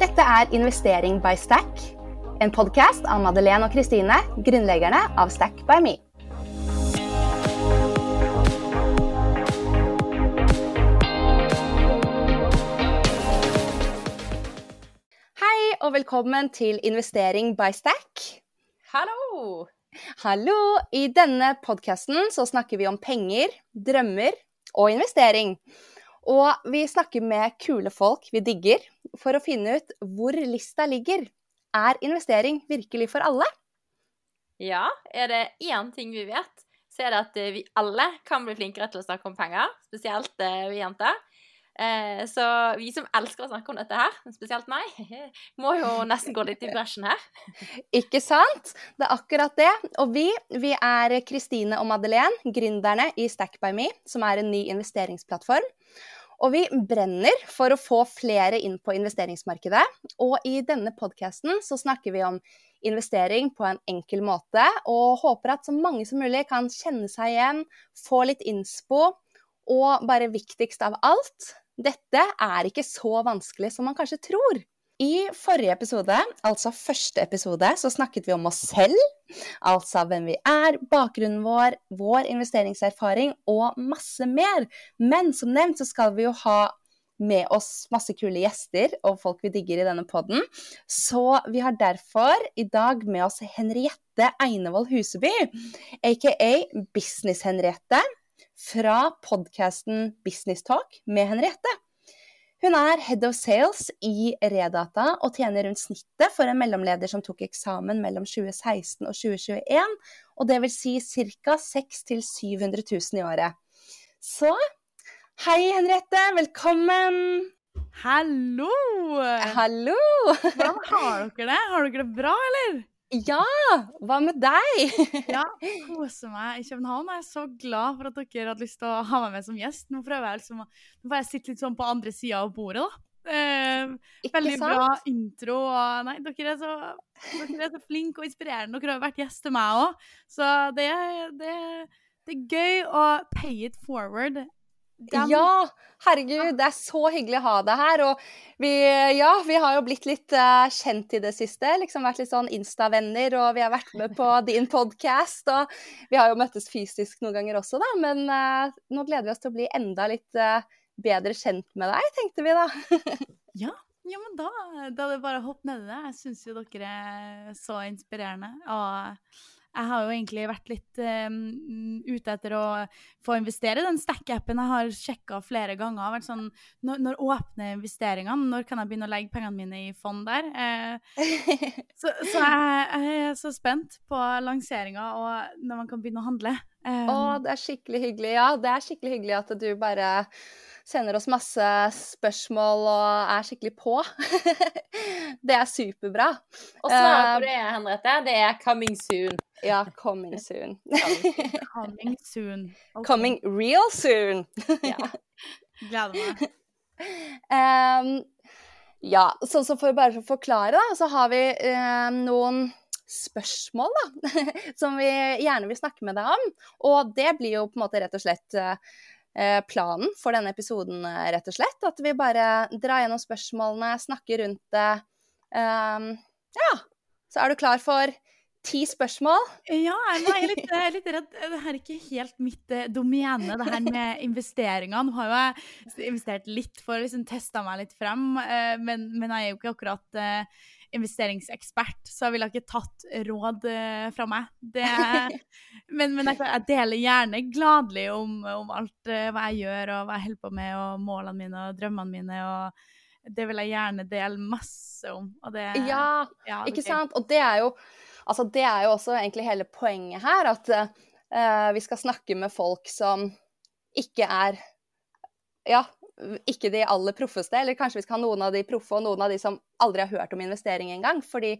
Dette er Investering by Stack, en podkast av Madeleine og Kristine, grunnleggerne av Stack by Me. Hei og velkommen til Investering by Stack. Hallo! Hallo! I denne podkasten så snakker vi om penger, drømmer og investering. Og vi snakker med kule folk vi digger, for å finne ut hvor lista ligger. Er investering virkelig for alle? Ja, er det én ting vi vet, så er det at eh, vi alle kan bli flinkere til å snakke om penger. Spesielt eh, vi jenter. Eh, så vi som elsker å snakke om dette her, spesielt meg, må jo nesten gå litt i bresjen her. Ikke sant? Det er akkurat det. Og vi, vi er Kristine og Madeleine, gründerne i Stack by Me, som er en ny investeringsplattform. Og vi brenner for å få flere inn på investeringsmarkedet. Og i denne podkasten så snakker vi om investering på en enkel måte, og håper at så mange som mulig kan kjenne seg igjen, få litt innspo, og bare viktigst av alt, dette er ikke så vanskelig som man kanskje tror. I forrige episode, altså første episode, så snakket vi om oss selv. Altså hvem vi er, bakgrunnen vår, vår investeringserfaring og masse mer. Men som nevnt så skal vi jo ha med oss masse kule gjester og folk vi digger i denne poden. Så vi har derfor i dag med oss Henriette Einevold Huseby, aka Business-Henriette, fra podkasten Business Talk med Henriette. Hun er head of sales i Redata og tjener rundt snittet for en mellomleder som tok eksamen mellom 2016 og 2021, og det vil si ca. 600 700 000 i året. Så hei, Henriette. Velkommen. Hallo! Hallo! Hvordan har dere det? Har dere det bra, eller? Ja! Hva med deg? ja, koser meg i København. Jeg er så glad for at dere hadde lyst til å ha meg med som gjest. Nå jeg liksom, nå får jeg sitte litt sånn på andre sida av bordet, da. Eh, veldig sant? bra intro. Nei, dere er, så, dere er så flinke og inspirerende. Dere har vært gjest til meg òg. Så det, det, det, er gøy å pay it forward. Dem... Ja, herregud, det er så hyggelig å ha deg her. Og vi, ja, vi har jo blitt litt uh, kjent i det siste. Liksom vært litt sånn Insta-venner, og vi har vært med på din podkast. Og vi har jo møttes fysisk noen ganger også, da. Men uh, nå gleder vi oss til å bli enda litt uh, bedre kjent med deg, tenkte vi da. ja. Ja, men da, da er det bare å hoppe nedi det. Jeg syns jo dere er så inspirerende. Og jeg har jo egentlig vært litt um, ute etter å få investere i den Stack-appen. Jeg har sjekka flere ganger. vært sånn, når, når, åpner investeringene? Når kan jeg begynne å legge pengene mine i fond der? Eh, så, så jeg, jeg, er så spent på lanseringa og når man kan begynne å handle. Um, å, det er skikkelig hyggelig. Ja, det er skikkelig hyggelig at du bare sender oss masse spørsmål og er skikkelig på. det er superbra. Og svaret på eh, det, Henriette, det er 'coming soon'. Ja, 'coming soon'. coming soon. Okay. Coming real soon. ja. Gleder meg. Um, ja, så, så for bare for å forklare, da, så har vi um, noen spørsmål da, som vi gjerne vil snakke med deg om. Og det blir jo på en måte rett og slett uh, Eh, planen for denne episoden, eh, rett og slett. At vi bare drar gjennom spørsmålene, snakker rundt det. Um, ja, så er du klar for ti spørsmål? Ja, jeg er litt, jeg er litt redd. Det her er ikke helt mitt eh, domene, det her med investeringer. Nå har jo jeg investert litt for å liksom teste meg litt frem, men, men, jeg er jo ikke akkurat investeringsekspert, så jeg ville ikke tatt råd uh, fra meg. Det, men, men jeg, jeg, deler gjerne gladelig om, om alt uh, hva jeg gjør, og hva jeg holder på med, og målene mine og drømmene mine. og Det vil jeg gjerne dele masse om. Det, ja, ja ikke sant? Og det er, jo, altså, det er jo også egentlig hele poenget her, at uh, vi skal snakke med folk som ikke er ja, ikke de aller proffeste, eller kanskje vi skal ha noen av de proffe og noen av de som aldri har hørt om investering engang. Fordi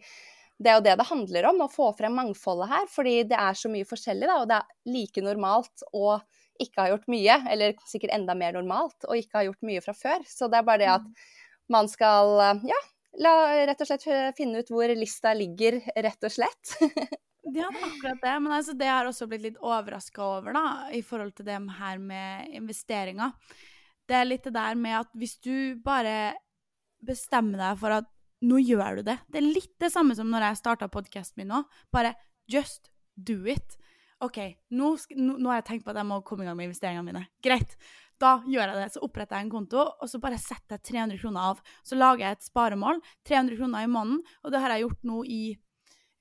det er jo det det handler om, å få frem mangfoldet her. Fordi det er så mye forskjellig, da, og det er like normalt å ikke ha gjort mye, eller sikkert enda mer normalt å ikke ha gjort mye fra før. Så det er bare det at mm. man skal, ja, la rett og slett finne ut hvor lista ligger, rett og slett. Ja, det er akkurat det. Men altså, det har jeg også blitt litt overraska over, da, i forhold til det her med investeringer det er litt det der med at hvis du bare bestemmer deg for at nå gjør du det. Det er litt det samme som når jeg starta podkasten min nå. Bare just do it. OK, nå, nå, nå, har jeg tenkt på at jeg må komme i gang med investeringene mine. Greit. Da gjør jeg det. Så oppretter jeg en konto, og så bare setter jeg 300 kroner av. Så lager jeg et sparemål. 300 kroner i måneden. Og det har jeg gjort nå i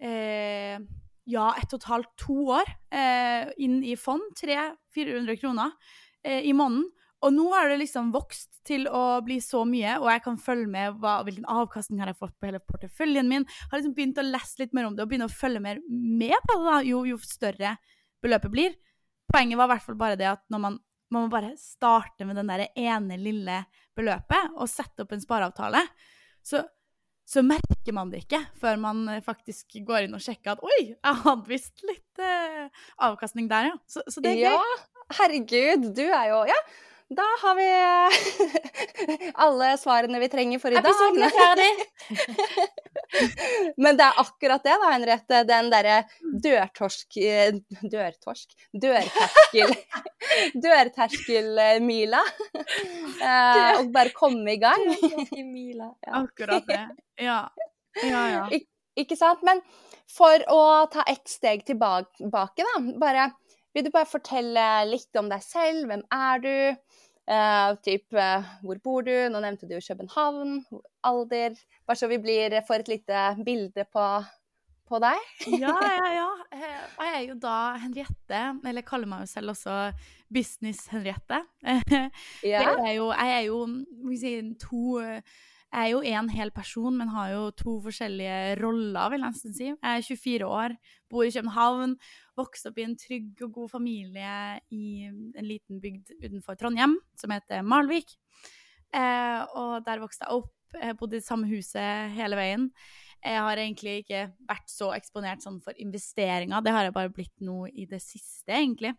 eh, ja, ett og et halvt, to år eh, inn i fond. 300-400 kroner eh, i måneden. Og nå har det liksom vokst til å bli så mye, og jeg kan følge med hva, hvilken avkastning har jeg fått på hele porteføljen min. Har liksom begynt å lese litt mer om det og begynne å følge mer med på det da, jo, jo større beløpet blir. Poenget var i hvert fall bare det at når man, man må bare starte med den der ene lille beløpet og sette opp en spareavtale, så så merker man det ikke før man faktisk går inn og sjekker at Oi, jeg hadde visst litt eh, avkastning der, ja. Så, så det er gøy. Ja, herregud. Du er jo Ja, da har vi alle svarene vi trenger for i dag. Episoden er ferdig. Men det er akkurat det, da, Henriette. Den derre dørtorsk... Dørtorsk? Dørterskel... Dørterskelmila. Eh, og bare komme i gang. Mila, ja. Akkurat det. Ja. Ja, ja. Ik ikke sant? Men for å ta ett steg tilbake, da. Bare vil du bare fortelle litt om deg selv? Hvem er du? Uh, typ, uh, hvor bor du? Nå nevnte du København. Alder. Bare så vi blir, får et lite bilde på, på deg. ja, ja, ja. Eh, jeg er jo da Henriette, eller jeg kaller meg jo selv også Business-Henriette. ja. jeg er jo, si, to jeg er jo en hel person, men har jo to forskjellige roller, vil jeg nesten si. Jeg er 24 år, bor i København, vokste opp i en trygg og god familie i en liten bygd utenfor Trondheim som heter Malvik. Eh, og der vokste jeg opp. Jeg bodde i samme huset hele veien. Jeg har egentlig ikke vært så eksponert sånn for investeringer. Det har jeg bare blitt nå i det siste, egentlig.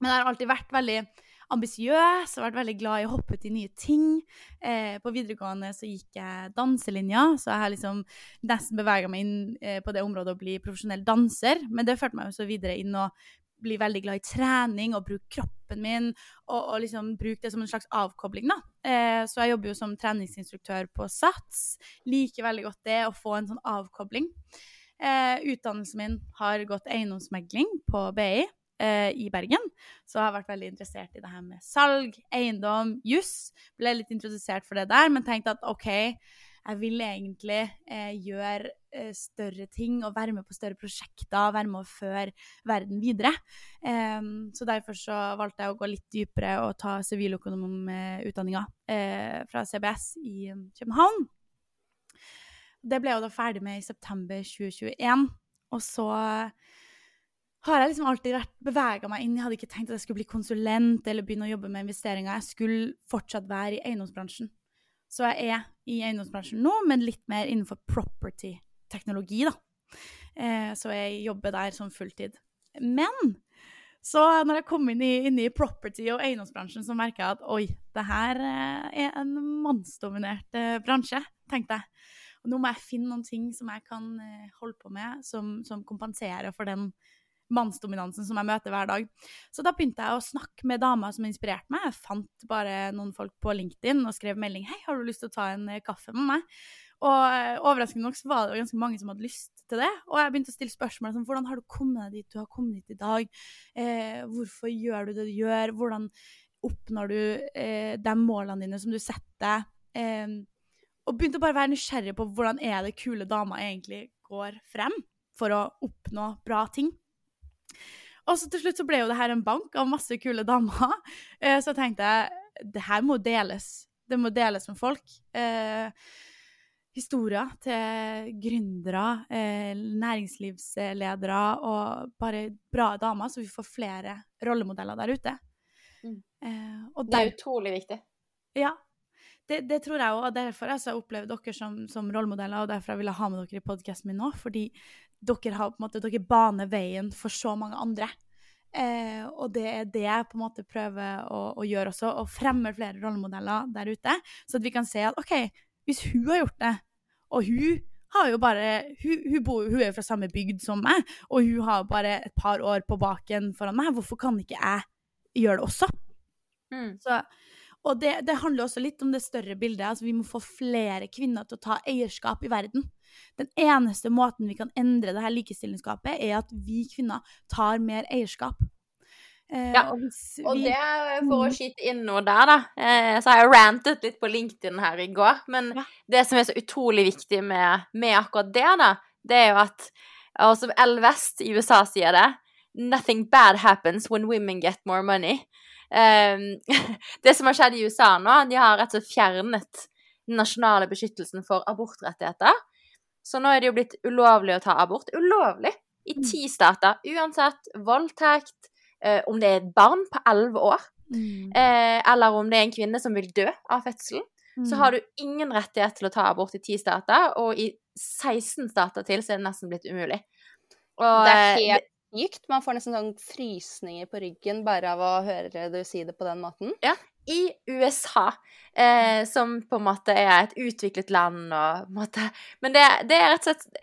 Men jeg har alltid vært veldig ambisiøs og vært veldig glad i å hoppe ut i nye ting. Eh, på videregående så gikk jeg danselinja, så jeg har liksom nesten bevega meg inn eh, på det området å bli profesjonell danser. Men det førte meg jo så videre inn og bli veldig glad i trening og bruke kroppen min. Og, og liksom bruke det som en slags avkobling, da. Eh, så jeg jobber jo som treningsinstruktør på SATS. Liker veldig godt det, å få en sånn avkobling. Eh, utdannelsen min har gått eiendomsmegling på BI eh, i Bergen. Så jeg har vært veldig interessert i det her med salg, eiendom, juss. Ble litt introdusert for det der, men tenkte at OK, jeg vil egentlig eh, gjøre eh, større ting og være med på større prosjekter, være med å føre verden videre. så derfor så valgte jeg å gå litt dypere og ta siviløkonomutdanninga eh, fra CBS i København. Det ble jeg da ferdig med i september 2021. Og så har jeg liksom alltid vært bevega meg inn. Jeg hadde ikke tenkt at jeg skulle bli konsulent eller begynne å jobbe med investeringer. Jeg skulle fortsatt være i eiendomsbransjen. Så jeg er i eiendomsbransjen nå, men litt mer innenfor property-teknologi, da. Eh, så jeg jobber der som fulltid. Men så når jeg kom inn i, inn i property- og eiendomsbransjen, så merka jeg at oi, det her eh, er en mannsdominert eh, bransje, tenkte jeg. Og nå må jeg finne noen ting som jeg kan holde på med, som, som kompenserer for den mannsdominansen som jeg møter hver dag. Så da begynte jeg å snakke med damer som inspirerte meg. Jeg fant bare noen folk på LinkedIn og skrev melding 'Hei, har du lyst til å ta en eh, kaffe med meg?' Og eh, overraskende nok så var det ganske mange som hadde lyst til det. Og jeg begynte å stille spørsmål som hvordan har du kommet deg dit du har kommet dit i dag? Eh, hvorfor gjør du det du gjør? Hvordan oppnår du eh, de målene dine som du setter? Eh, og begynte å bare være nysgjerrig på hvordan er det kule damer egentlig går frem for å oppnå bra ting. Og så til slutt så ble jo det her en bank av masse kule damer. Eh, så tenkte jeg det her må deles. Det må deles med folk. Eh, historier til gründere, eh, næringslivsledere og bare bra damer, så vi får flere rollemodeller der ute. Mm. Eh, det er utrolig viktig. Ja. Det, det tror jeg òg, og derfor har jeg opplevd dere som, som rollemodeller, og derfor jeg ville ha med dere i podkasten min nå. Fordi dere, har, måte, dere baner veien for så mange andre. Eh, og det er det jeg på en måte prøver å, å, gjøre også, å fremme flere rollemodeller der ute. Så at vi kan se at OK, hvis hun har gjort det, og hun har jo bare Hun, hun, bor, hun er jo fra samme bygd som meg, og hun har bare et par år på baken foran meg. Hvorfor kan ikke jeg gjøre det også? Mm. Så, Og det, det, handler også litt om det større bildet. altså Vi må få flere kvinner til å ta eierskap i verden. Den eneste måten vi kan endre det her likestillingsgapet, er at vi kvinner tar mer eierskap. Eh, ja, og, og det, for å mm. skyte inn noe der, da, eh, så har jeg rantet litt på LinkedIn her i går. Men ja. det som er så utrolig viktig med, med akkurat det, da, det er jo at og som L. West i USA sier det Nothing bad happens when women get more money. Um, det som har skjedd i USA nå, de har rett og slett fjernet den nasjonale beskyttelsen for abortrettigheter. Så nå er det jo blitt ulovlig å ta abort. Ulovlig i mm. ti stater. Uansett voldtekt, eh, om det er et barn på elleve år, mm. eh, eller om det er en kvinne som vil dø av fødselen, mm. så har du ingen rettighet til å ta abort i ti stater, og i 16 stater til så er det nesten blitt umulig. Og, det er eh, helt sykt. Man får nesten sånn frysninger på ryggen bare av å høre du si det på den måten. Ja. I USA, eh, som på en måte er et utviklet land og måte, Men det, det, er rett og slett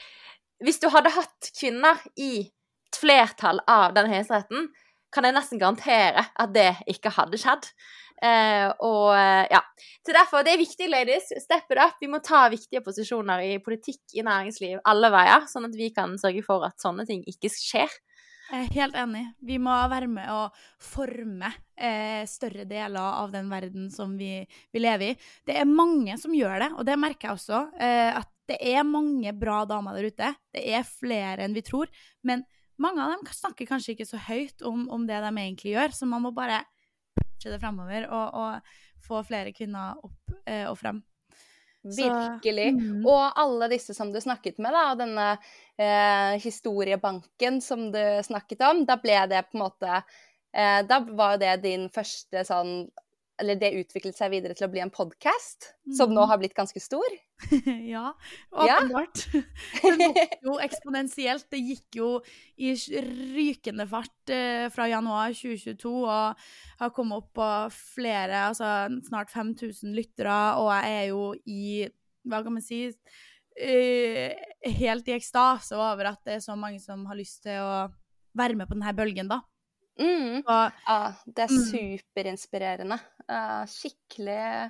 Hvis du hadde hatt kvinner i et flertall av den høyesteretten, kan jeg nesten garantere at det ikke hadde skjedd. Eh, og eh, ja. Så derfor, det er viktig, ladies. Step it up. Vi må ta viktige posisjoner i politikk, i næringsliv, alle veier, sånn at vi kan sørge for at sånne ting ikke skjer. Jeg er helt enig. Vi må være med å forme eh, større deler av den verden som vi, vi, lever i. Det er mange som gjør det, og det merker jeg også. Eh, at det er mange bra damer der ute. Det er flere enn vi tror. Men mange av dem snakker kanskje ikke så høyt om, om det de egentlig gjør, så man må bare pushe det fremover og, og få flere kvinner opp eh, og frem. Virkelig. Så, mm. Og alle disse som du snakket med, da, og denne eh, historiebanken som du snakket om, da ble det på en måte eh, Da var det din første sånn eller det utviklet seg videre til å bli en podkast, mm. som nå mm. har blitt ganske stor. ja, åpenbart. Ja. det gikk jo eksponentielt. Det gikk jo i rykende fart eh, fra januar 2022 og har kommet opp på flere, altså snart 5000 lyttere, og jeg er jo i, hva kan man si eh, Helt i ekstase over at det er så mange som har lyst til å være med på denne bølgen, da. Mm. Og, ja, det er mm. superinspirerende. Skikkelig,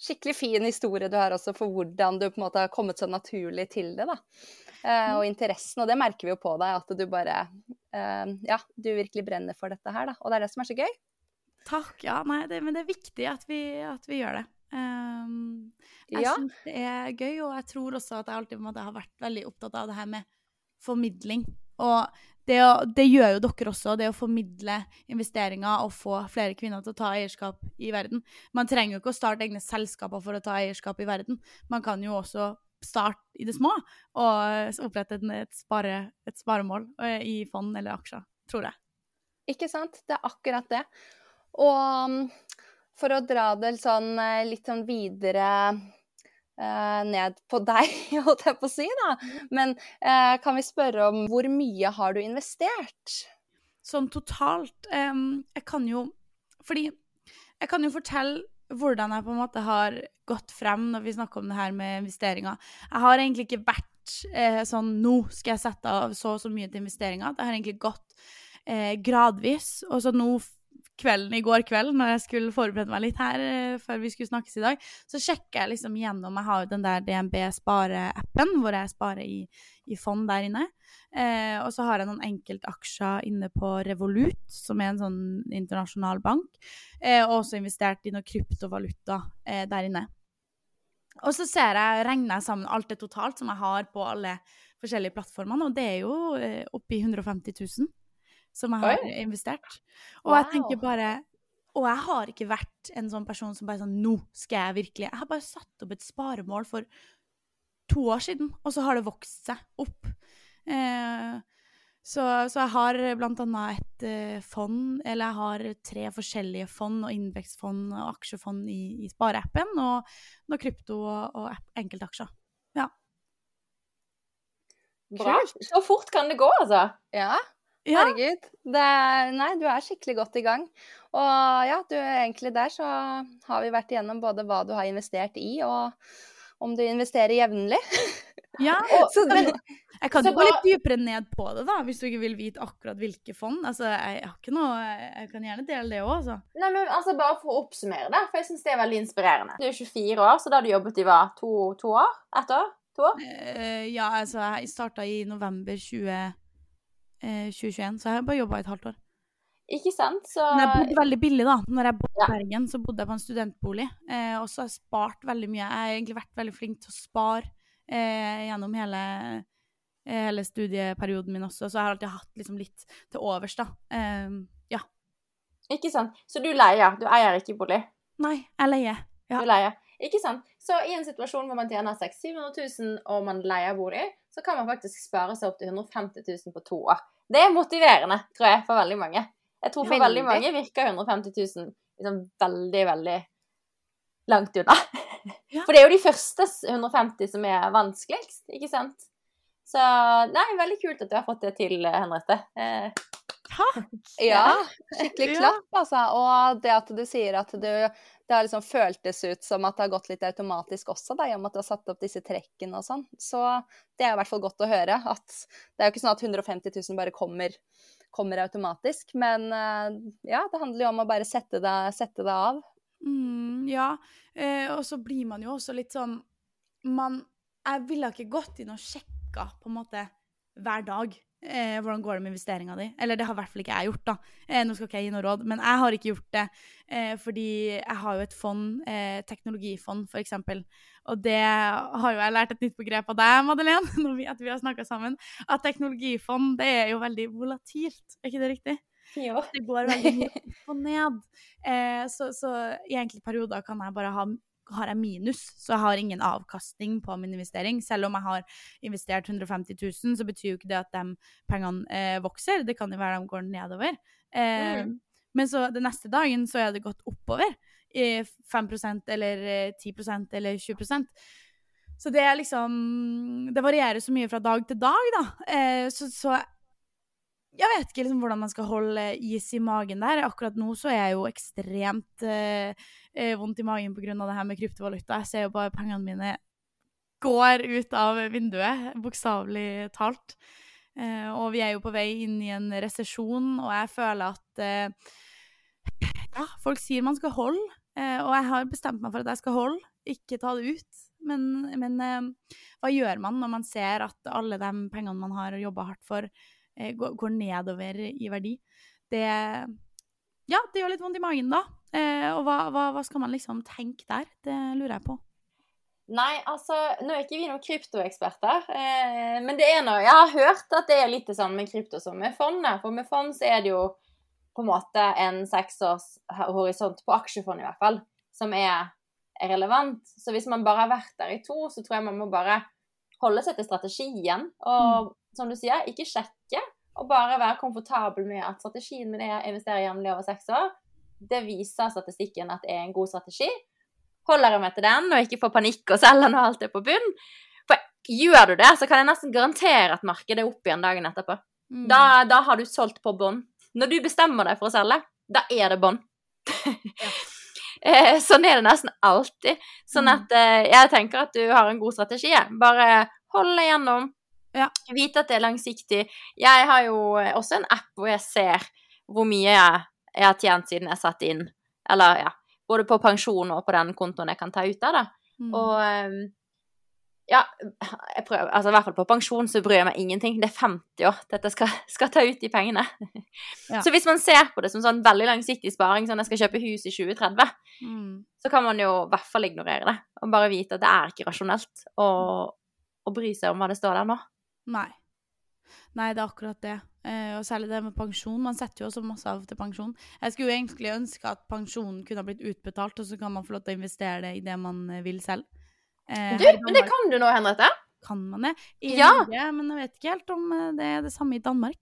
skikkelig fin historie du har også for hvordan du på en måte har kommet så naturlig til det. da. Uh, og interessen, og det merker vi jo på deg, at du bare uh, Ja, du virkelig brenner for dette her, da. Og det er det som er så gøy. Takk. Ja, nei, det, men det er viktig at vi, at vi gjør det. Um, jeg ja. syns det er gøy, og jeg tror også at jeg alltid måte, har vært veldig opptatt av det her med formidling. Og det, det, gjør jo dere også, det å formidle investeringer og få flere kvinner til å ta eierskap i verden. Man trenger jo ikke å starte egne selskaper for å ta eierskap i verden. Man kan jo også starte i det små og opprette et, spare, et sparemål eh, i fond eller aksjer, tror jeg. Ikke sant. Det er akkurat det. Og um, for å dra det sånn, eh, litt sånn videre ned på deg, holdt jeg på å si, da. Men uh, kan vi spørre om hvor mye har du investert? Sånn totalt Jeg kan jo Fordi jeg kan jo fortelle hvordan jeg på en måte har gått frem når vi snakker om det her med investeringer. Jeg har egentlig ikke vært eh, sånn Nå skal jeg sette av så og så mye til investeringer. Det har egentlig gått gradvis. Og så nå kvelden i går kveld, når jeg skulle forberede meg litt her uh, før vi skulle snakkes i dag, så sjekker jeg liksom gjennom Jeg har jo den der DNB Spare-appen, hvor jeg sparer i, i, fond der inne. Eh, og så har jeg noen enkeltaksjer inne på Revolut, som er en sånn internasjonal bank. Og også investert i noe kryptovaluta der inne. Og så ser jeg, regner jeg sammen alt det totalt som jeg har på alle forskjellige plattformene, og det er jo oppi 150 000 som jeg har Oi. investert. Og wow. jeg tenker bare Og jeg har ikke vært en sånn person som bare sånn Nå skal jeg virkelig Jeg har bare satt opp et sparemål for to år siden, og så har det vokst seg opp. Eh, så, så, jeg har blant annet et eh, fond, eller jeg har tre forskjellige fond og innvekstfond og aksjefond i, i spareappen, og noe krypto og, og enkeltaksjer. Ja. Bra. Så fort kan det gå, altså. Ja. Ja. Herregud. Er, nei, du er skikkelig godt i gang. Og ja, du er egentlig der så har vi vært igjennom både hva du har investert i, og om du investerer jevnlig. Ja, og, men, Jeg kan Så jo gå litt dypere ned på det, da, hvis du ikke vil vite akkurat hvilke fond. Altså, jeg har ikke noe Jeg kan gjerne dele det òg, altså. Nei, men altså Bare for å oppsummere det, for jeg syns det er veldig inspirerende. Du er 24 år, så da har du jobbet i hva? To, to år? Ett år? To år? Eh, ja, altså, jeg starta i november 20, eh, 2021, så jeg har bare jobba et halvt år. Ikke sant? Så Men jeg bodde veldig billig, da. Når jeg bodde i Ja. Bergen, så bodde jeg på en studentbolig. Eh, og så har jeg spart veldig mye. Jeg har egentlig vært veldig flink til å spare eh, gjennom hele, eh, hele studieperioden min også, så jeg har alltid hatt liksom litt til overs, da. Eh, ja. Ikke sant? Så du leier, du eier ikke bolig? Nei, jeg leier. Ja. Du leier. Ikke sant? Så i en situasjon hvor man tjener 600 000 og man leier bolig, så kan man faktisk spare seg opp til 150 000 på to år. Det er motiverende, tror jeg, for veldig mange. Jeg tror for veldig, Veldig. mange virker 150 000 liksom veldig, veldig langt unna. Ja. For det er jo de første 150 som er vanskeligst, ikke sant? Så nei, veldig kult at du har fått det til, Henriette. Eh, Takk! Ja, skikkelig klapp, altså. Og det at du sier at du Det har liksom føltes ut som at det har gått litt automatisk også, da, i og med at du har satt opp disse trekkene og sånn. Så det er i hvert fall godt å høre. At det er jo ikke sånn at 150 000 bare kommer, kommer automatisk. Men eh, ja, det handler jo om å bare sette det, sette det av. Mm, ja, eh, og så blir man jo også litt sånn man, Jeg ville ikke gått inn og sjekka på en måte hver dag eh, hvordan går det med investeringa di. Eller det har i hvert fall ikke jeg gjort, da. Eh, nå skal ikke jeg gi noe råd, men jeg har ikke gjort det eh, fordi jeg har jo et fond, eh, teknologifond eksempel. Og det har jo jeg lært et nytt begrep av deg, Madeleine, når vi, at vi har snakka sammen. At teknologifond det er jo veldig volatilt, er ikke det riktig? jo. Det går veldig mye opp og ned. Eh, så, så i enkelte perioder kan jeg bare ha har jeg minus, så jeg har ingen avkastning på min investering. Selv om jeg har investert 150 000, så betyr jo ikke det at de pengene eh, vokser. Det kan jo være de går nedover. Eh, Mm. Men så den neste dagen så er det gått oppover. I 5% eller eh, 10% eller 20% Så det er liksom Det varierer så mye fra dag til dag, da. Eh, så, så jeg vet ikke liksom hvordan man skal holde is i magen der. Akkurat nå så er jeg jo ekstremt eh, eh, vondt i magen pga. det her med kryptovaluta. Jeg ser jo bare pengene mine går ut av vinduet, bokstavelig talt. Eh, og vi er jo på vei inn i en resesjon, og jeg føler at eh, Ja, folk sier man skal holde, eh, og jeg har bestemt meg for at jeg skal holde, ikke ta det ut. Men, men eh, hva gjør man når man ser at alle de pengene man har jobba hardt for, går, går nedover i verdi? Det Ja, det gjør litt vondt i magen, da. Eh, og hva, hva, hva skal man liksom tenke der? Det lurer jeg på. Nei, altså, nå er ikke vi noen kryptoeksperter, eh, men det er noe Jeg har hørt at det er litt det samme med krypto som med fondet. For med fond så er det jo på en måte en seksårs horisont, på aksjefond i hvert fall, som er, relevant. Så hvis man bare har vært der i to, så tror jeg man må bare holde seg til strategien. Og som du sier, ikke sjekke, og bare være komfortabel med at strategien min er å investere jevnlig over seks år. Det viser statistikken at det er en god strategi holder jeg meg til den, og ikke får panikk og selger når alt er på bunn. For gjør du det, så kan jeg nesten garantere at markedet er opp igjen dagen etterpå. Mm. Da, da har du solgt på bånn. Når du bestemmer deg for å selge, da er det bånn. ja. sånn er det nesten alltid. Sånn Mm. at eh, jeg tenker at du har en god strategi. Bare hold deg gjennom. Ja. Vite at det er langsiktig. Jeg har jo eh, også en app hvor jeg ser hvor mye jeg, jeg har tjent siden jeg satte inn. Eller ja, både på pensjon og på den kontoen jeg kan ta ut av. da. Mm. Og ehm, ja, jeg prøver, altså i hvert fall på pensjon så bryr jeg meg ingenting. Det er 50 år til at jeg skal, skal ta ut de pengene. Ja. Så hvis man ser på det som sånn veldig langsiktig sparing, sånn jeg skal kjøpe hus i 2030, Mm. så kan man jo i hvert fall ignorere det. Og bare vite at det er ikke rasjonelt å, å bry seg om hva det står der nå. Nei. Nei, det er akkurat det. Eh, og særlig det med pensjon. Man setter jo også masse av til pensjon. Jeg skulle jo egentlig ønske at pensjonen kunne ha blitt utbetalt, og så kan man få lov til å investere det i det man eh, vil selv. Eh, Du, men det kan du nå, Henriette. kan man det. I Ja. Norge, men jeg vet ikke helt om eh, det er det samme i Danmark.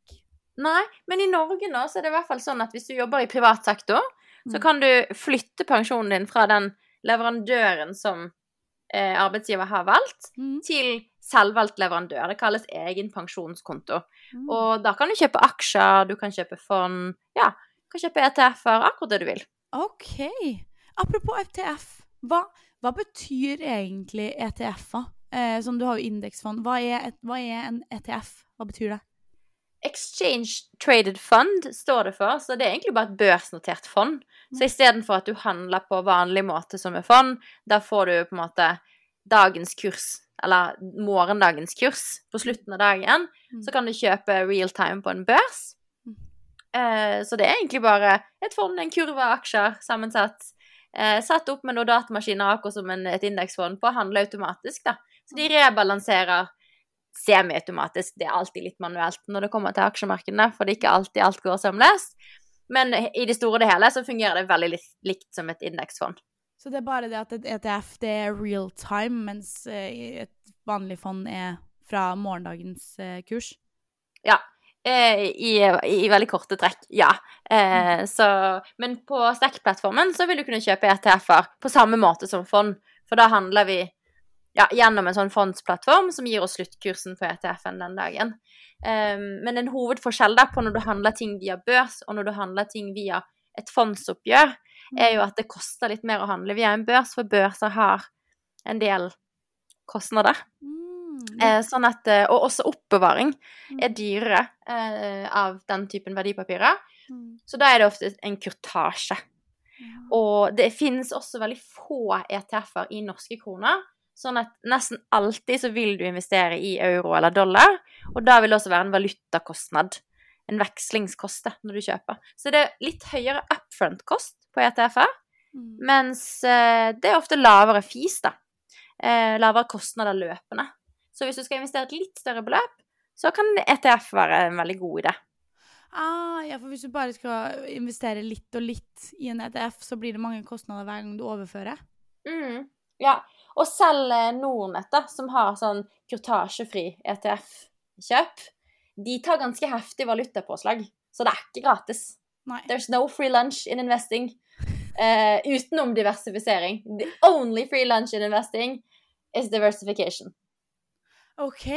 Nei, men i Norge nå så er det i hvert fall sånn at hvis du jobber i privat sektor, så Mm. kan du flytte pensjonen din fra den leverandøren som eh, arbeidsgiver har valgt, Mm. til selvvalgt leverandør. Det kalles egen pensjonskonto. Mm. Og da kan du kjøpe aksjer, du kan kjøpe fond, ja, du kan kjøpe ETF-er, akkurat det du vil. OK. Apropos ETF, Hva, hva betyr egentlig ETF-er? Eh, sånn, du har jo indeksfond. Hva, hva er en ETF? Hva betyr det? Exchange Traded Fund står det for, så det er egentlig bare et børsnotert fond. Så istedenfor at du handler på vanlig måte som med fond, da får du på en måte dagens kurs, eller morgendagens kurs, på slutten av dagen. Mm. Så kan du kjøpe real time på en børs. Mm. Eh, så det er egentlig bare et fond, en kurve av aksjer sammensatt. Eh, satt opp med noen datamaskiner akkurat som en, et indeksfond på å handle automatisk, da. Så de rebalanserer semiautomatisk. Det er alltid litt manuelt når det kommer til aksjemarkedene, for det er ikke alltid alt går sømløst. Men i det store og det hele så fungerer det veldig likt, likt som et indeksfond. Så det er bare det at et ETF det er real time, mens eh, et vanlig fond er fra morgendagens eh, kurs? Ja. Eh, i, I veldig korte trekk, ja. Eh, så, men på Stack-plattformen så vil du kunne kjøpe ETF-er på samme måte som fond, for da handler vi ja, gjennom en sånn fondsplattform som gir oss sluttkursen på ETF-en den dagen. Um, men en hovedforskjell der på når du handler ting via børs, og når du handler ting via et fondsoppgjør, er jo at det koster litt mer å handle via en børs, for børser har en del kostnader. Mm, Eh, sånn at, eh, og også oppbevaring Mm. er dyrere eh, av den typen verdipapirer. mm, Så da er det ofte en kurtasje. Og det finnes også veldig få ETF-er i norske kroner. Sånn at nesten alltid så vil du investere i euro eller dollar, og da vil det også være en valutakostnad. En vekslingskost når du kjøper. Så det er litt høyere upfront-kost på ETF-er, Mm. mens eh, det er ofte lavere fis, da. Eh, lavere kostnader løpende. Så hvis du skal investere et litt større beløp, så kan ETF være en veldig god idé. Ah, ja, for hvis du bare skal investere litt og litt i en ETF, så blir det mange kostnader hver gang du overfører. Mm, ja, og selv eh, Nordnett, da, som har sånn kurtasjefri ETF-kjøp, de tar ganske heftig valutapåslag, så det er ikke gratis. Nei. There's no free lunch in investing Uh, utenom diversifisering. The only free lunch in investing is diversification. OK.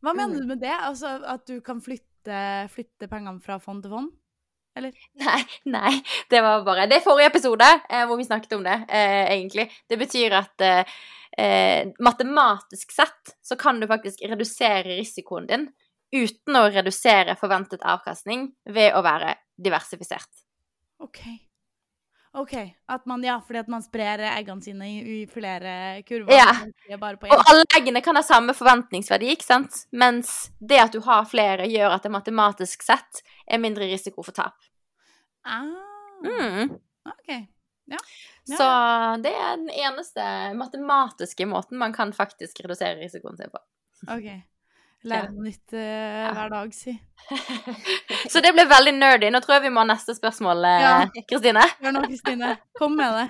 Hva mener Mm. du med det? Altså at du kan flytte, flytte pengene fra fond til fond? Nei, nei, det var bare Det er forrige episode eh, hvor vi snakket om det, eh, egentlig. Det betyr at eh, eh, matematisk sett så kan du faktisk redusere risikoen din uten å redusere forventet avkastning ved å være diversifisert. OK. OK. At man, ja, fordi at man sprer eggene sine i, i flere kurver. Ja. Og alle eggene kan ha samme forventningsverdi, ikke sant? Mens det at du har flere, gjør at det matematisk sett er mindre risiko for tap. Ah, Mm. OK. Ja. Så det er den eneste matematiske måten man kan faktisk redusere risikoen sin på. OK. Lære noe nytt uh, hver dag, si. Så det ble veldig nerdy. Nå tror jeg vi må ha neste spørsmål, Kristine. Ja. Gjør nå, Kristine. Kom med det.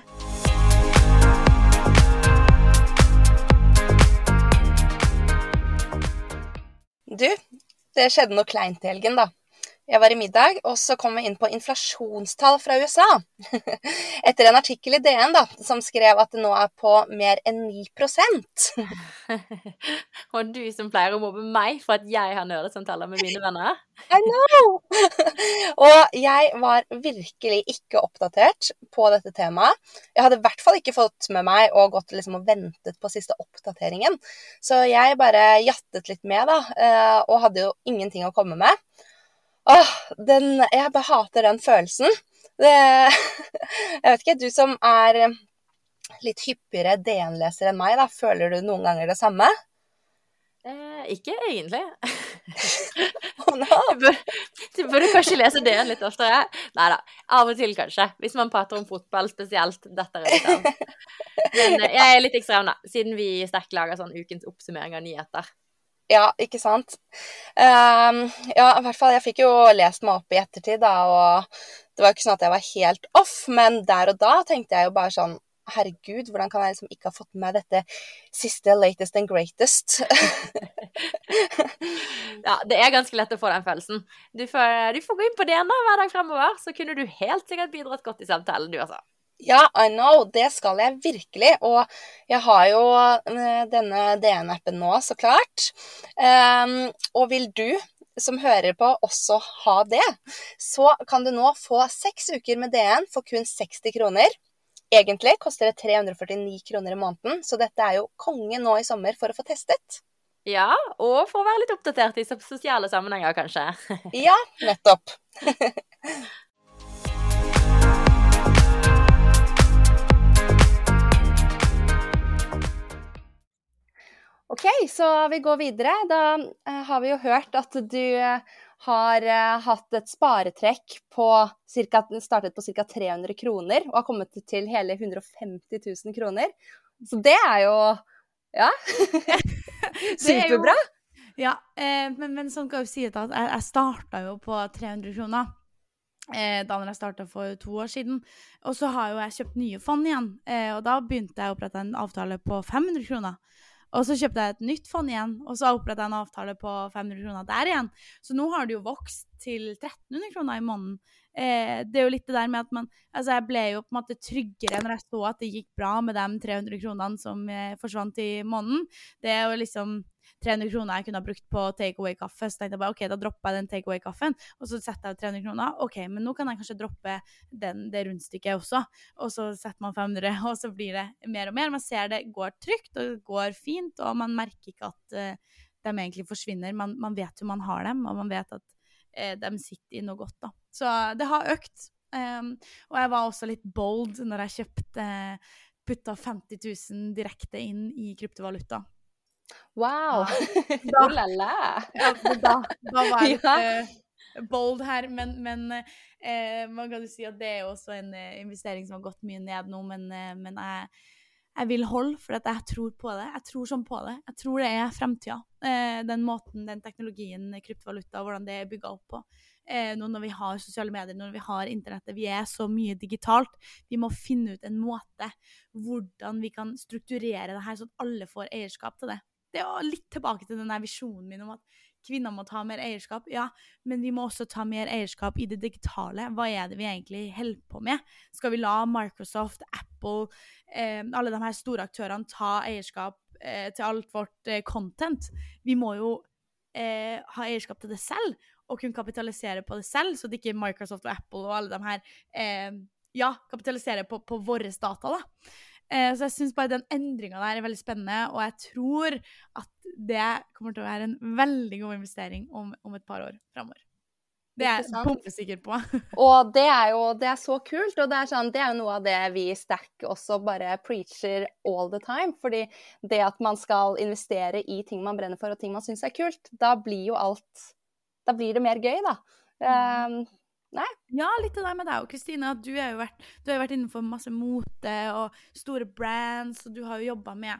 Du, det skjedde noe kleint i helgen, da. Jeg var i middag, og så kom jeg inn på inflasjonstall fra USA. Etter en artikkel i DN da, som skrev at det nå er på mer enn 9% Og du som pleier å mobbe meg for at jeg har nerdesamtaler med mine venner. I know! og jeg var virkelig ikke oppdatert på dette temaet. Jeg hadde i hvert fall ikke fått med meg og gått liksom og ventet på siste oppdateringen. Så jeg bare jattet litt med, da, eh, og hadde jo ingenting å komme med. Åh, den, jeg bare hater den følelsen. Det, jeg vet ikke, du som er litt hyppigere DN-leser enn meg, da, føler du noen ganger det samme? Eh, ikke egentlig. Oh, no. Du burde, du burde kanskje lese DN litt oftere. Nei da, av og til kanskje. Hvis man prater om fotball spesielt. Dette er litt av. Men eh, jeg er litt ekstrem, da, siden vi sterkt lager sånn ukens oppsummering av nyheter. Ja, ikke sant. Um, ja, i hvert fall. Jeg fikk jo lest meg opp i ettertid, da, og det var jo ikke sånn at jeg var helt off, men der og da tenkte jeg jo bare sånn Herregud, hvordan kan jeg liksom ikke ha fått med meg dette siste latest and greatest? Ja, det er ganske lett å få den følelsen. Du får, du får gå inn på DNA hver dag fremover, så kunne du helt sikkert bidratt godt i samtalen, du altså. Ja, I know, det skal jeg virkelig. Og jeg har jo eh, denne DN-appen nå, så klart. Um, og vil du som hører på også ha det, så kan du nå få seks uker med DN for kun 60 kroner. Egentlig koster det 349 kroner i måneden, så dette er jo konge nå i sommer for å få testet. Ja, og for å være litt oppdatert i sosiale sammenhenger, kanskje. Ja, nettopp. OK, så vi går videre. Da eh, har vi jo hørt at du eh, har eh, hatt et sparetrekk på cirka, startet på ca. 300 kroner og har kommet til hele 150 000 kroner. Så det er jo Ja. Superbra. Ja, eh, men, men sånn kan jo si at jeg, jeg starta jo på 300 kroner. Eh, da når jeg starta for to år siden. Og så har jo jeg kjøpt nye fond igjen. Eh, og da begynte jeg å opprette en avtale på 500 kroner. Og så kjøpte jeg et nytt fond igjen, og så oppretta jeg en avtale på 500 kroner der igjen. Så nå har det jo vokst til 1300 kroner i måneden. Eh, det er jo litt det der med at man Altså, jeg ble jo på en måte tryggere når jeg så at det gikk bra med de 300 kronene som eh, forsvant i måneden. Det er jo liksom 300 kroner jeg kunne ha brukt på takeaway-kaffe. Så tenkte jeg bare OK, da dropper jeg den takeaway-kaffen, og så setter jeg 300 kroner. OK, men nå kan jeg kanskje droppe den, det rundstykket også. Og så setter man 500, og så blir det mer og mer. Man ser det går trygt, og går fint, og man merker ikke at uh, de egentlig forsvinner. Man, man, vet jo man har dem, og man vet at de sitter i noe godt, da. Så det har økt. Um, og jeg var også litt bold når jeg kjøpte putta 50 000 direkte inn i kryptovaluta. Wow! Da, ja, da, da, var jeg litt uh, bold her, men, men uh, man kan jo si at det er også en uh, investering som har gått mye ned nå, men, men jeg, jeg, vil holde, for at jeg tror på det. Jeg tror sånn på det. Jeg tror det er fremtida. den måten, den teknologien, kryptovaluta, hvordan det er bygga opp på. nå når vi har sosiale medier, når vi har internettet. Vi er så mye digitalt. Vi må finne ut en måte hvordan vi kan strukturere det her, sånn at alle får eierskap til det det er litt tilbake til den visjonen min om at kvinner må ta mer eierskap. Ja, men vi må også ta mer eierskap i det digitale. Hva er det vi egentlig holder på med? Skal vi la Microsoft, Apple, eh, alle de her store aktørene ta eierskap eh, til alt vårt eh, content? Vi må jo eh, ha eierskap til det selv, og kunne kapitalisere på det selv, så det ikke Microsoft og Apple og alle de her eh, ja, kapitaliserer på, på våre data, da. Eh, så jeg syns bare den endringa der er veldig spennende, og jeg tror at det kommer til å være en veldig god investering om, om et par år framover. Det er jeg bombesikker på. og det er jo det er så kult, og det er, sånn, det er jo noe av det vi i Stack også bare preacher all the time. Fordi det at man skal investere i ting man brenner for og ting man syns er kult, da blir jo alt Da blir det mer gøy, da. Um, Nei. Ja, litt av det med deg og Kristine. Du, du, har jo vært innenfor masse mote og store brands, og du har jo jobba med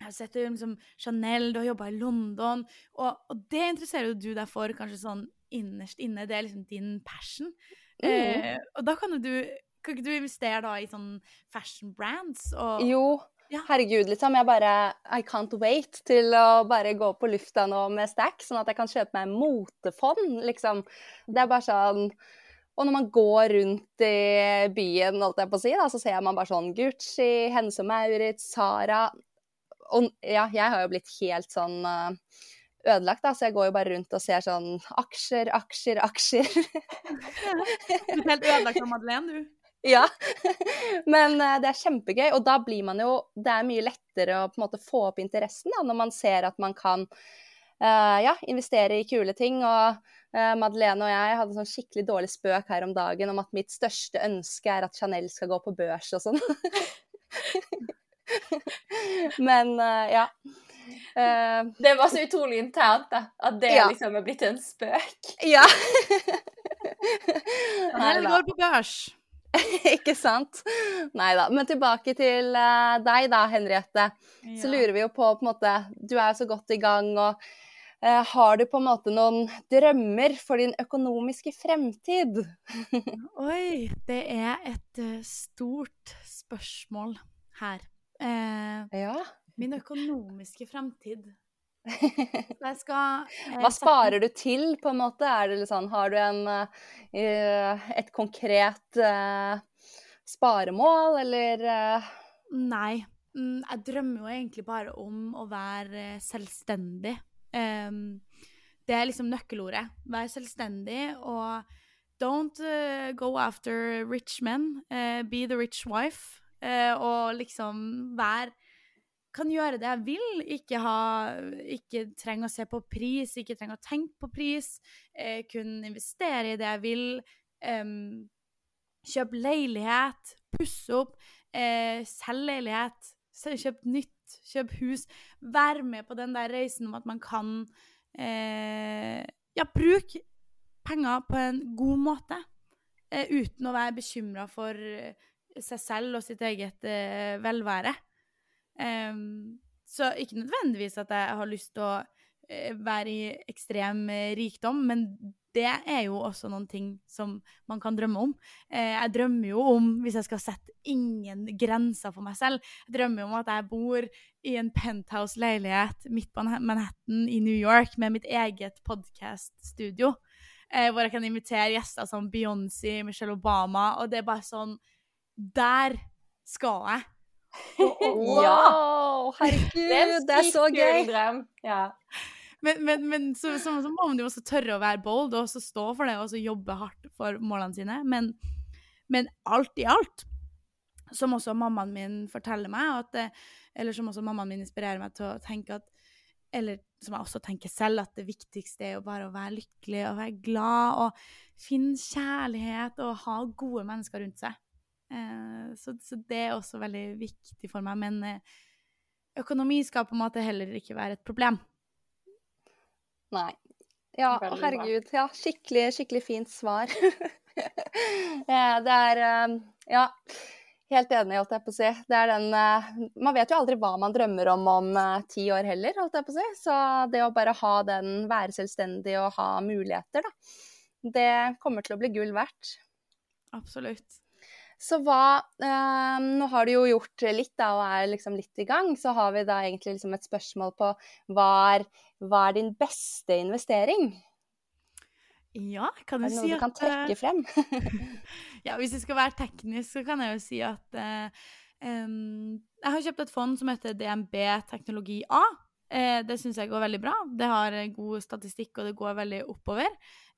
jeg har sett liksom Chanel, du har jobba i London, og, og, det interesserer jo du deg for kanskje sånn innerst inne. Det er liksom din passion. Mm. Eh, og da kan du Kan ikke du investere da i sånn fashion brands? Og, jo, ja. Herregud, liksom. Jeg bare I can't wait til å bare gå på lufta nå med Stack, sånn at jeg kan kjøpe meg motefond, liksom. Det er bare sånn Og når man går rundt i byen, holdt jeg på å si, da, så ser man bare sånn Gucci, Hense Maurits, Sara Og ja, jeg har jo blitt helt sånn uh, ødelagt, da, så jeg går jo bare rundt og ser sånn aksjer, aksjer, aksjer. Du er helt ødelagt av Madeleine, du. Ja. Men uh, det er kjempegøy, og da blir man jo Det er mye lettere å på en måte få opp interessen da, når man ser at man kan uh, ja, investere i kule ting. Og uh, Madeleine og jeg hadde sånn skikkelig dårlig spøk her om dagen om at mitt største ønske er at Chanel skal gå på børs og sånn. Men ja. Det var så utrolig internt, da. At det ja. liksom er blitt en spøk. Ja. Chanel går på børs. ikke sant? Nei da. Men tilbake til uh, deg da, Henriette. Ja. Så lurer vi jo på, på en måte Du er jo så godt i gang, og uh, har du på en måte noen drømmer for din økonomiske fremtid? Oi, det er et uh, stort spørsmål her. ja. Min økonomiske fremtid skal, Hva sparer du til, på en måte? Er det sånn, har du en, uh, et konkret uh, sparemål, eller. Nei. Mm, jeg drømmer jo egentlig bare om å være selvstendig. Det er liksom nøkkelordet. Vær selvstendig og don't go after rich men. be the rich wife. eh, og liksom være kan gjøre det jeg vil, ikke, ikke trenge å se på pris, ikke trenge å tenke på pris, eh, kunne investere i det jeg vil, eh, kjøpe leilighet, pusse opp, eh, selge leilighet, kjøpe nytt, kjøpe hus, være med på den der reisen om at man kan eh, ja, bruke penger på en god måte, eh, uten å være bekymra for eh, seg selv og sitt eget eh, velvære. Um, så ikke nødvendigvis at jeg har lyst til å uh, være i ekstrem uh, rikdom, men det er jo også noen ting som man kan drømme om. Uh, jeg drømmer jo om, hvis jeg skal sette ingen grenser for meg selv, jeg drømmer om at jeg bor i en penthouse-leilighet midt på Manhattan i New York med mitt eget podkast-studio. hvor jeg kan invitere gjester som Beyoncé, Michelle Obama, og det er bare sånn Der skal jeg! wow! Herregud, det er så gøy! Drøm. Ja. Men, men, men så, så, så, må man jo også tørre å være bold og stå for det og jobbe hardt for målene sine. Men, men, alt i alt, som også mammaen min forteller meg, at, eller som også mammaen min inspirerer meg til å tenke at Eller som jeg også tenker selv, at det viktigste er jo bare å være lykkelig og være glad og finne kjærlighet og ha gode mennesker rundt seg. Eh, så, så, det er også veldig viktig for meg. Men eh, økonomi skal på en måte heller ikke være et problem. Nei. Ja, herregud. Ja, skikkelig, skikkelig fint svar. det er eh, Ja. Helt enig, holdt jeg på å si. Det er den Man vet jo aldri hva man drømmer om om ti år heller, holdt jeg på å si. Så det å bare ha den, være selvstendig og ha muligheter, da, det kommer til å bli gull verdt. Absolutt. Så hva eh, Nå har du jo gjort litt da, og er liksom litt i gang. Så har vi da egentlig liksom et spørsmål på hva er, hva er din beste investering? Ja, kan du si at Er det noe du kan trekke eh, frem? ja, hvis det skal være teknisk, så kan jeg jo si at eh, um, jeg har kjøpt et fond som heter DNB Teknologi A. Eh, det syns jeg går veldig bra. Det har god statistikk, og det går veldig oppover.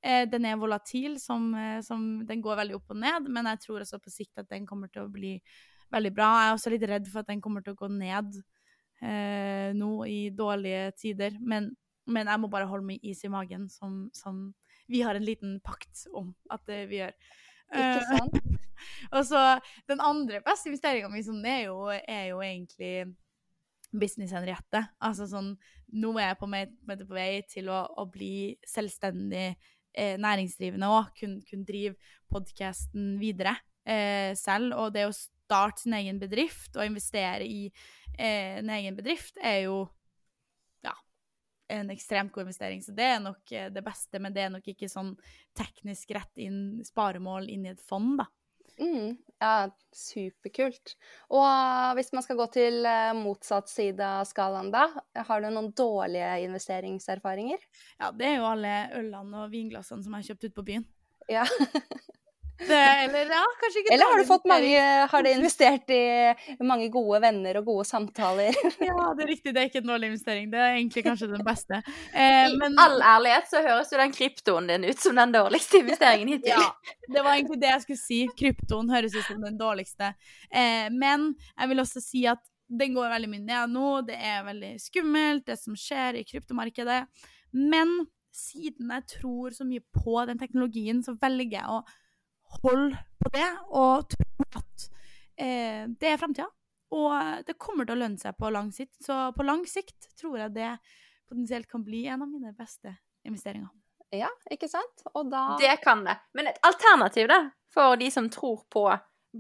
Eh, den er volatil, som, eh, som, den går veldig opp og ned, men jeg tror også på sikt at den kommer til å bli veldig bra. Jeg er også litt redd for at den kommer til å gå ned eh, nå i dårlige tider, men, men, jeg må bare holde meg is i magen, som, som vi har en liten pakt om at uh, vi gjør. Ikke eh, sant? og så den andre beste investeringa mi, sånn, er, jo, er jo egentlig business Henriette. Altså sånn Nå er jeg på, meg, på vei til å, å bli selvstendig eh, næringsdrivende òg kunne kun drive podkasten videre eh, selv. Og det å starte sin egen bedrift og investere i eh, en egen bedrift er jo ja, en ekstremt god investering. Så det er nok eh, det beste, men det er nok ikke sånn teknisk rett inn sparemål inn i et fond, da. Mm, ja, superkult. Og uh, hvis man skal gå til uh, motsatt side av skalaen, da, har du noen dårlige investeringserfaringer? Ja, det er jo alle ølene og vinglassene som jeg har kjøpt ute på byen. Ja. Eller ja, kanskje ikke Eller har du fått mange Har du investert i mange gode venner og gode samtaler? ja, det er riktig. Det er ikke en dårlig investering. Det er egentlig kanskje den beste. Eh, I men, all ærlighet så høres jo den kryptoen din ut som den dårligste investeringen hittil. ja, det var egentlig det jeg skulle si. Kryptoen høres ut som den dårligste. Eh, men jeg vil også si at den går veldig mye ned nå. Det er veldig skummelt, det som skjer i kryptomarkedet. Men siden jeg tror så mye på den teknologien, så velger jeg å hold på det og tro at eh, det er framtida. Og det kommer til å lønne seg på lang sikt. Så på lang sikt tror jeg det potensielt kan bli en av mine beste investeringer. Ja, ikke sant? Og da Det kan det. Men et alternativ da, for de som tror på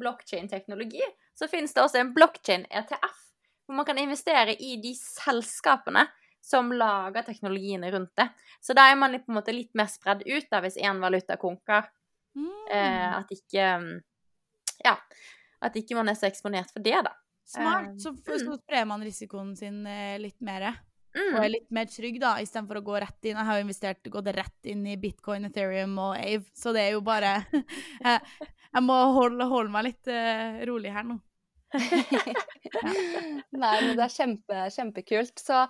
blokkjein-teknologi, så finnes det også en blokkjein-ETF, hvor man kan investere i de selskapene som lager teknologiene rundt det. Så da er man på en måte litt mer spredd ut da, hvis én valuta konker. Mm. Eh, at ikke mm, Ja. At ikke man er så eksponert for det, da. Smart. Så, så mm. sprer man risikoen sin eh, litt mer. Mm. Og er litt mer trygg, da, istedenfor å gå rett inn. Jeg har jo investert, gått rett inn i bitcoin, Ethereum og Ave, så det er jo bare Jeg, jeg må holde, holde, meg litt uh, rolig her nå. ja. Nei, men det er kjempe, kjempekult. Så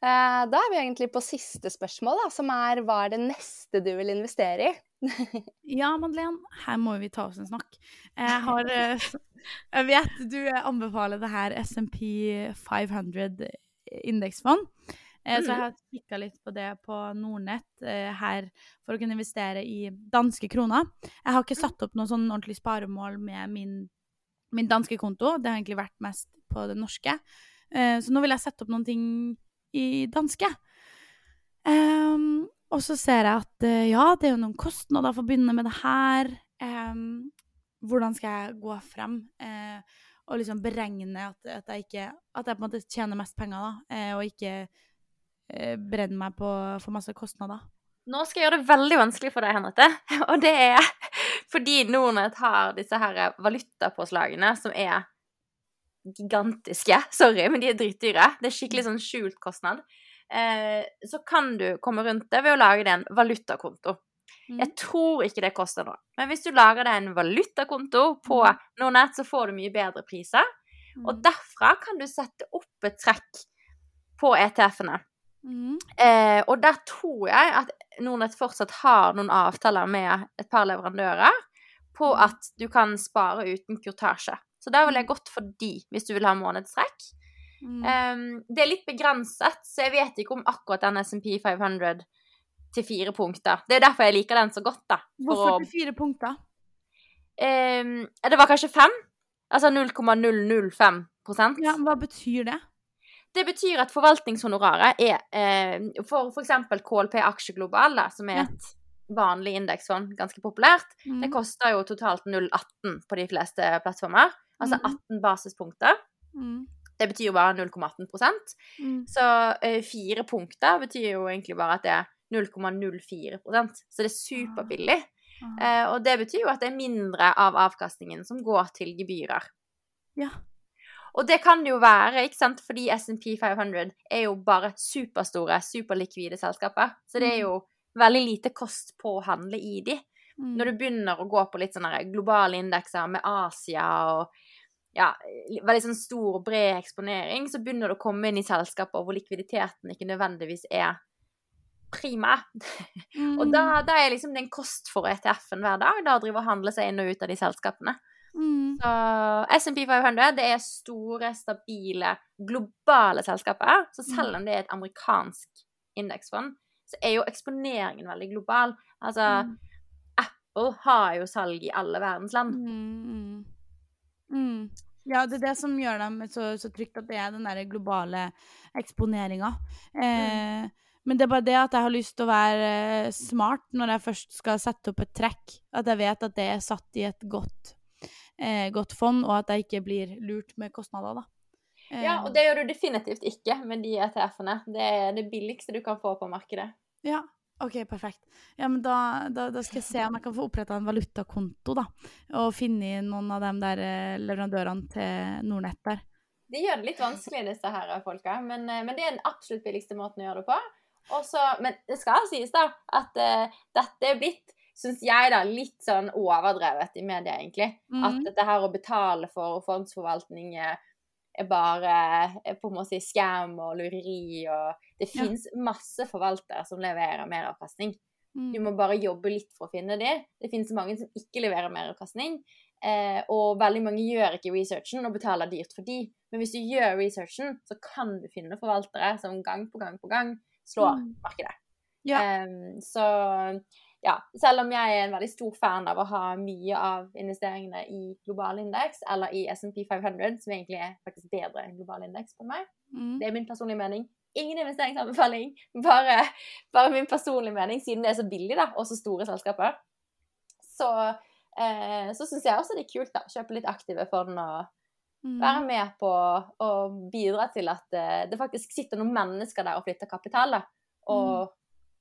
da er vi egentlig på siste spørsmål, da, som er hva er det neste du vil investere i? Ja, Madeleine, her må vi ta oss en snakk. Jeg har eh, Jeg vet du anbefaler det her SMP 500 indeksfond. Eh, Så jeg har kikka litt på det på Nordnett eh, her for å kunne investere i danske kroner. Jeg har ikke satt opp noe sånn ordentlig sparemål med min, min danske konto. Det har egentlig vært mest på det norske. Så nå vil jeg sette opp noen ting i danske. Ehm, og så ser jeg at eh, ja, det er jo noen kostnader forbundet med det her. Ehm, hvordan skal jeg gå frem eh, og liksom beregne at, at, jeg ikke, at jeg på en måte tjener mest penger, da, eh, og ikke eh, brenner meg på for masse kostnader. Nå skal jeg gjøre det veldig vanskelig for deg, Henriette. Og det er fordi Nordnett har disse her valutapåslagene som er gigantiske. Sorry, men de er dritdyre. Det er skikkelig sånn skjult kostnad. Eh, så kan du komme rundt det ved å lage deg en valutakonto. Mm. Jeg tror ikke det koster noe. Men hvis du lager deg en valutakonto på Mhm. Nordnett, så får du mye bedre priser. Og derfra kan du sette opp et trekk på ETF-ene. Mm. Eh, og der tror jeg at Nordnett fortsatt har noen avtaler med et par leverandører på Mm. at du kan spare uten kurtasje. Så da vil jeg gått for de, hvis du vil ha månedstrekk. Mm. Um, det er litt begrenset, så jeg vet ikke om akkurat den SMP 500 til fire punkter. Det er derfor jeg liker den så godt, da. For Hvorfor å, til fire punkter? um, det var kanskje fem? Altså 0,005 Ja, hva betyr det? Det betyr at forvaltningshonoraret er eh, for f.eks. KLP Aksjeglobal, som er et vanlig indeksfond, ganske populært, Mm. det koster jo totalt 0,18 på de fleste plattformer. Altså Mhm. 18 basispunkter. Mm. Det betyr jo bare 0,18 Mm. Så eh, fire punkter betyr jo egentlig bare at det er 0,04% Så det er superbillig. Eh, og det betyr jo at det er mindre av avkastningen som går til gebyrer. Ja. Og det kan det jo være, ikke sant, fordi SMP 500 er jo bare superstore, superlikvide selskaper. Så det er jo veldig lite kost på å handle i de. Mm. Når du begynner å gå på litt sånne globale indekser med Asia og ja, veldig sånn stor og bred eksponering, så begynner du å komme inn i selskaper hvor likviditeten ikke nødvendigvis er prima. Mm. Og da, da er liksom det en kost for ETF-en hver dag, da å drive og handle seg inn og ut av de selskapene. mm. Så SMP 500 det er store, stabile, globale selskaper. Så selv om det er et amerikansk indeksfond, så er jo eksponeringen veldig global. Altså, Mm. Apple har jo salg i alle verdens land. Mm, mm. Mm. Ja, det er det som gjør dem så, så trygt, at det er den der globale eksponeringa. Eh, Men det er bare det at jeg har lyst til å være eh, smart når jeg først skal sette opp et trekk. At jeg vet at det er satt i et godt, eh, godt fond, og at jeg ikke blir lurt med kostnader, da. Eh, Ja, og det gjør du definitivt ikke med de ETF-ene. Det er det billigste du kan få på markedet. Ja, OK, perfekt. Ja, men da, da, da skal jeg se om jeg kan få oppretta en valutakonto, da. Og finne noen av de der eh, leverandørene til Nordnett der. Det gjør det litt vanskelig, disse her folka, men, eh, men det er den absolutt billigste måten å gjøre det på. Også, men det skal sies, da, at uh, dette er blitt Syns jeg, da, litt sånn overdrevet i media, egentlig. At Mhm. dette her å betale for fondsforvaltning er er bare eh, på en måte skam og lureri og Det Ja. masse forvaltere som leverer meravkastning. Mm. Du må bare jobbe litt for å finne dem. Det finnes mange som ikke leverer meravkastning. Eh, og veldig mange gjør ikke researchen og betaler dyrt for de. Men hvis du gjør researchen, så kan du finne forvaltere som gang på gang på gang slår Mm. markedet. Ja. Em, så ja, selv om jeg er en veldig stor fan av å ha mye av investeringene i global indeks, eller i SMP 500, som egentlig er faktisk bedre enn global indeks for meg, Mm. det er min personlige mening. Ingen investeringsanbefaling, bare, bare min personlige mening, siden det er så billig, da, og så store selskaper. Så, eh, så syns jeg også det er kult, da, kjøpe litt aktive fond og Mm. være med på å bidra til at eh, det faktisk sitter noen mennesker der og flytter kapital, da, og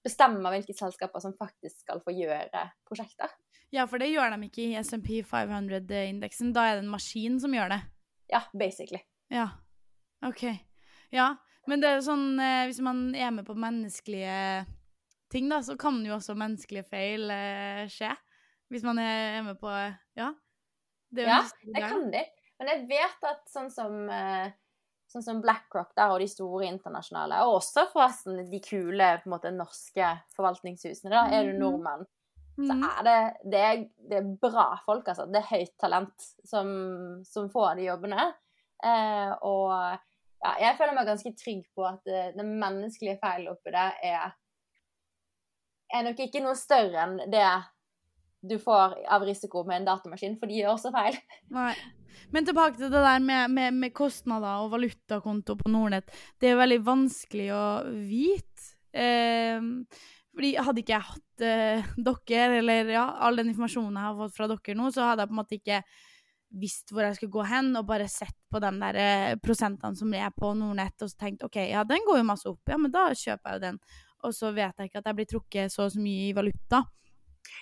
bestemmer hvilke selskaper som faktisk skal få gjøre prosjekter. Ja, for det gjør de ikke i SMP 500-indeksen. Da er det en maskin som gjør det. Ja, basically. Ja. OK. Ja, men det er jo sånn eh, Hvis man er med på menneskelige ting, da, så kan jo også menneskelige feil eh, skje. Hvis man er med på Ja. Det Ja, det kan de. Men jeg vet at sånn som, eh, sånn som BlackRock der, og de store internasjonale, og også forresten de kule på en måte, norske forvaltningshusene, da, er du nordmenn nordmann, så Mm. er det, det, er, det er bra folk, altså. Det er høyt talent som, som får de jobbene. Eh, og ja, jeg føler meg ganske trygg på at det, den menneskelige feilen oppi det er er nok ikke noe større enn det du får av risiko med en datamaskin, for de gjør også feil. Nei. Men tilbake til det der med, med, med kostnader og valutakonto på Nordnett. Det er veldig vanskelig å vite. Eh, fordi hadde ikke jeg hatt eh, dere, eller ja, all den informasjonen jeg har fått fra dere nå, så hadde jeg på en måte ikke visst hvor jeg skulle gå hen, og bare sett på de der eh, prosentene som er på Nordnett, og så tenkt OK, ja, den går jo masse opp, ja, men da kjøper jeg jo den. Og så vet jeg ikke at jeg blir trukket så og så mye i valuta.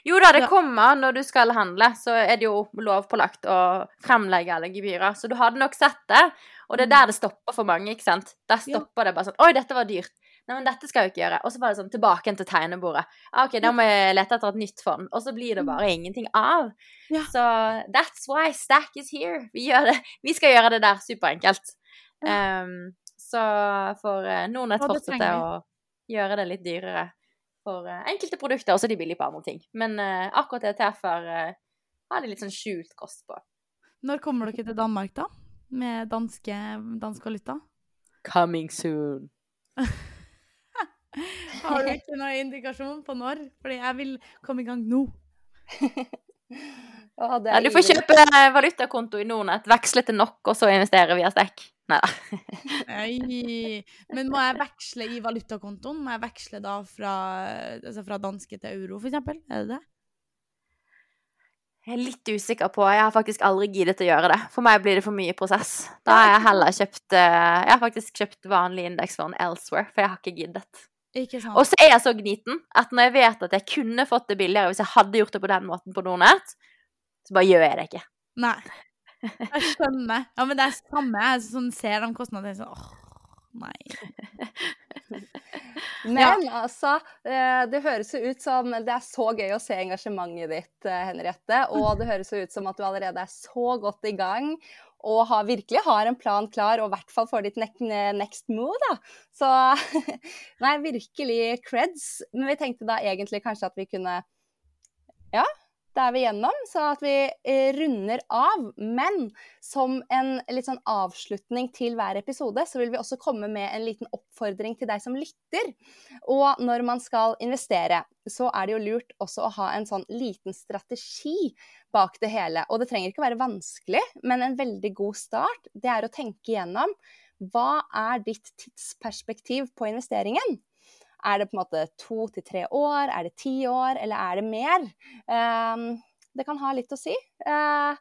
Jo da, det kommer når du skal handle, så er det jo lovpålagt å fremlegge alle gebyrer. Så du hadde nok sett det, og det er der det stopper for mange, ikke sant. Der Ja. stopper det bare sånn Oi, dette var dyrt. Nei, men dette skal jeg ikke gjøre. Og så var det sånn tilbake til tegnebordet. Ah, OK, da må jeg lete etter et nytt fond. Og så blir det bare ingenting av. Ja. Så that's why Stack is here. Vi. Vi skal gjøre det der superenkelt. Um, så får eh, Nordnett fortsette å gjøre det litt dyrere for eh, enkelte produkter, og så er de billige på andre ting. Men eh, akkurat ETF-er uh, har de litt sånn skjult kost på. Når kommer dere til Danmark, da? Med danske, dansk valuta? Coming soon. Har du ikke noen indikasjon på når? Fordi jeg vil komme i gang nå. Å, det Ja, du får kjøpe eh, valutakonto i Nordnett, veksle til NOK, og så investere via Stek. Nei da. Men må jeg veksle i valutakontoen? Må jeg veksle da fra, altså fra danske til euro, for eksempel? Er det det? Jeg er litt usikker på. Jeg har faktisk aldri giddet å gjøre det. For meg blir det for mye prosess. Da har jeg heller kjøpt eh, Jeg har faktisk kjøpt vanlig indeksfond elsewhere, for jeg har ikke giddet. Ikke sant? Og så er jeg så gniten at når jeg vet at jeg kunne fått det billigere hvis jeg hadde gjort det på den måten på Nordnett, så bare gjør jeg det ikke. Nei. Jeg skjønner. Ja, men det er samme. Jeg sånn, ser de kostnadene og sånn åh, nei. Men altså, eh, det høres jo ut som Det er så gøy å se engasjementet ditt, eh, Henriette. Og det høres jo ut som at du allerede er så godt i gang og har, virkelig har en plan klar, og i hvert fall for ditt next move, da. Så Nei, virkelig creds. Men vi tenkte da egentlig kanskje at vi kunne Ja, da er vi gjennom, så at vi eh, runder av. Men som en litt sånn avslutning til hver episode, så vil vi også komme med en liten oppfordring til deg som lytter. Og når man skal investere, så er det jo lurt også å ha en sånn liten strategi bak det hele. Og det trenger ikke være vanskelig, men en veldig god start, det er å tenke igjennom hva er ditt tidsperspektiv på investeringen? Er det på en måte to til tre år, er det ti år, eller er det mer? Um, det kan ha litt å si. Uh,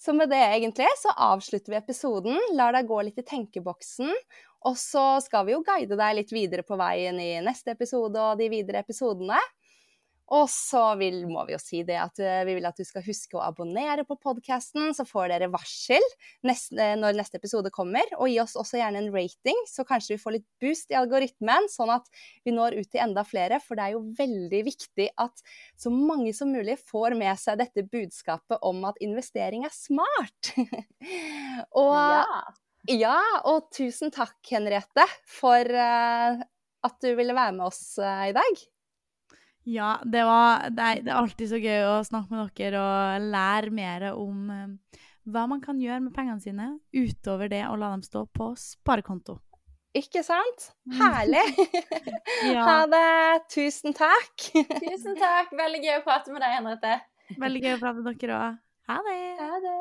så med det egentlig så avslutter vi episoden, lar deg gå litt i tenkeboksen. Og så skal vi jo guide deg litt videre på veien i neste episode og de videre episodene. Og så vil, må vi jo si det at eh, vi vil at du skal huske å abonnere på podkasten, så får dere varsel neste, når neste episode kommer. Og gi oss også gjerne en rating, så kanskje vi får litt boost i algoritmen, sånn at vi når ut til enda flere. For det er jo veldig viktig at så mange som mulig får med seg dette budskapet om at investering er smart. og Ja. ja, og tusen takk, Henriette, for eh, at du ville være med oss eh, i dag. Ja, det, var, det, er, det er alltid så gøy å snakke med dere og lære mer om eh, hva man kan gjøre med pengene sine utover det å la dem stå på sparekonto. Ikke sant? Herlig! Ja. Ha det. Tusen takk. Tusen takk. Veldig gøy å prate med deg, Henriette. Veldig gøy å prate med dere òg. Ha det! Ha det.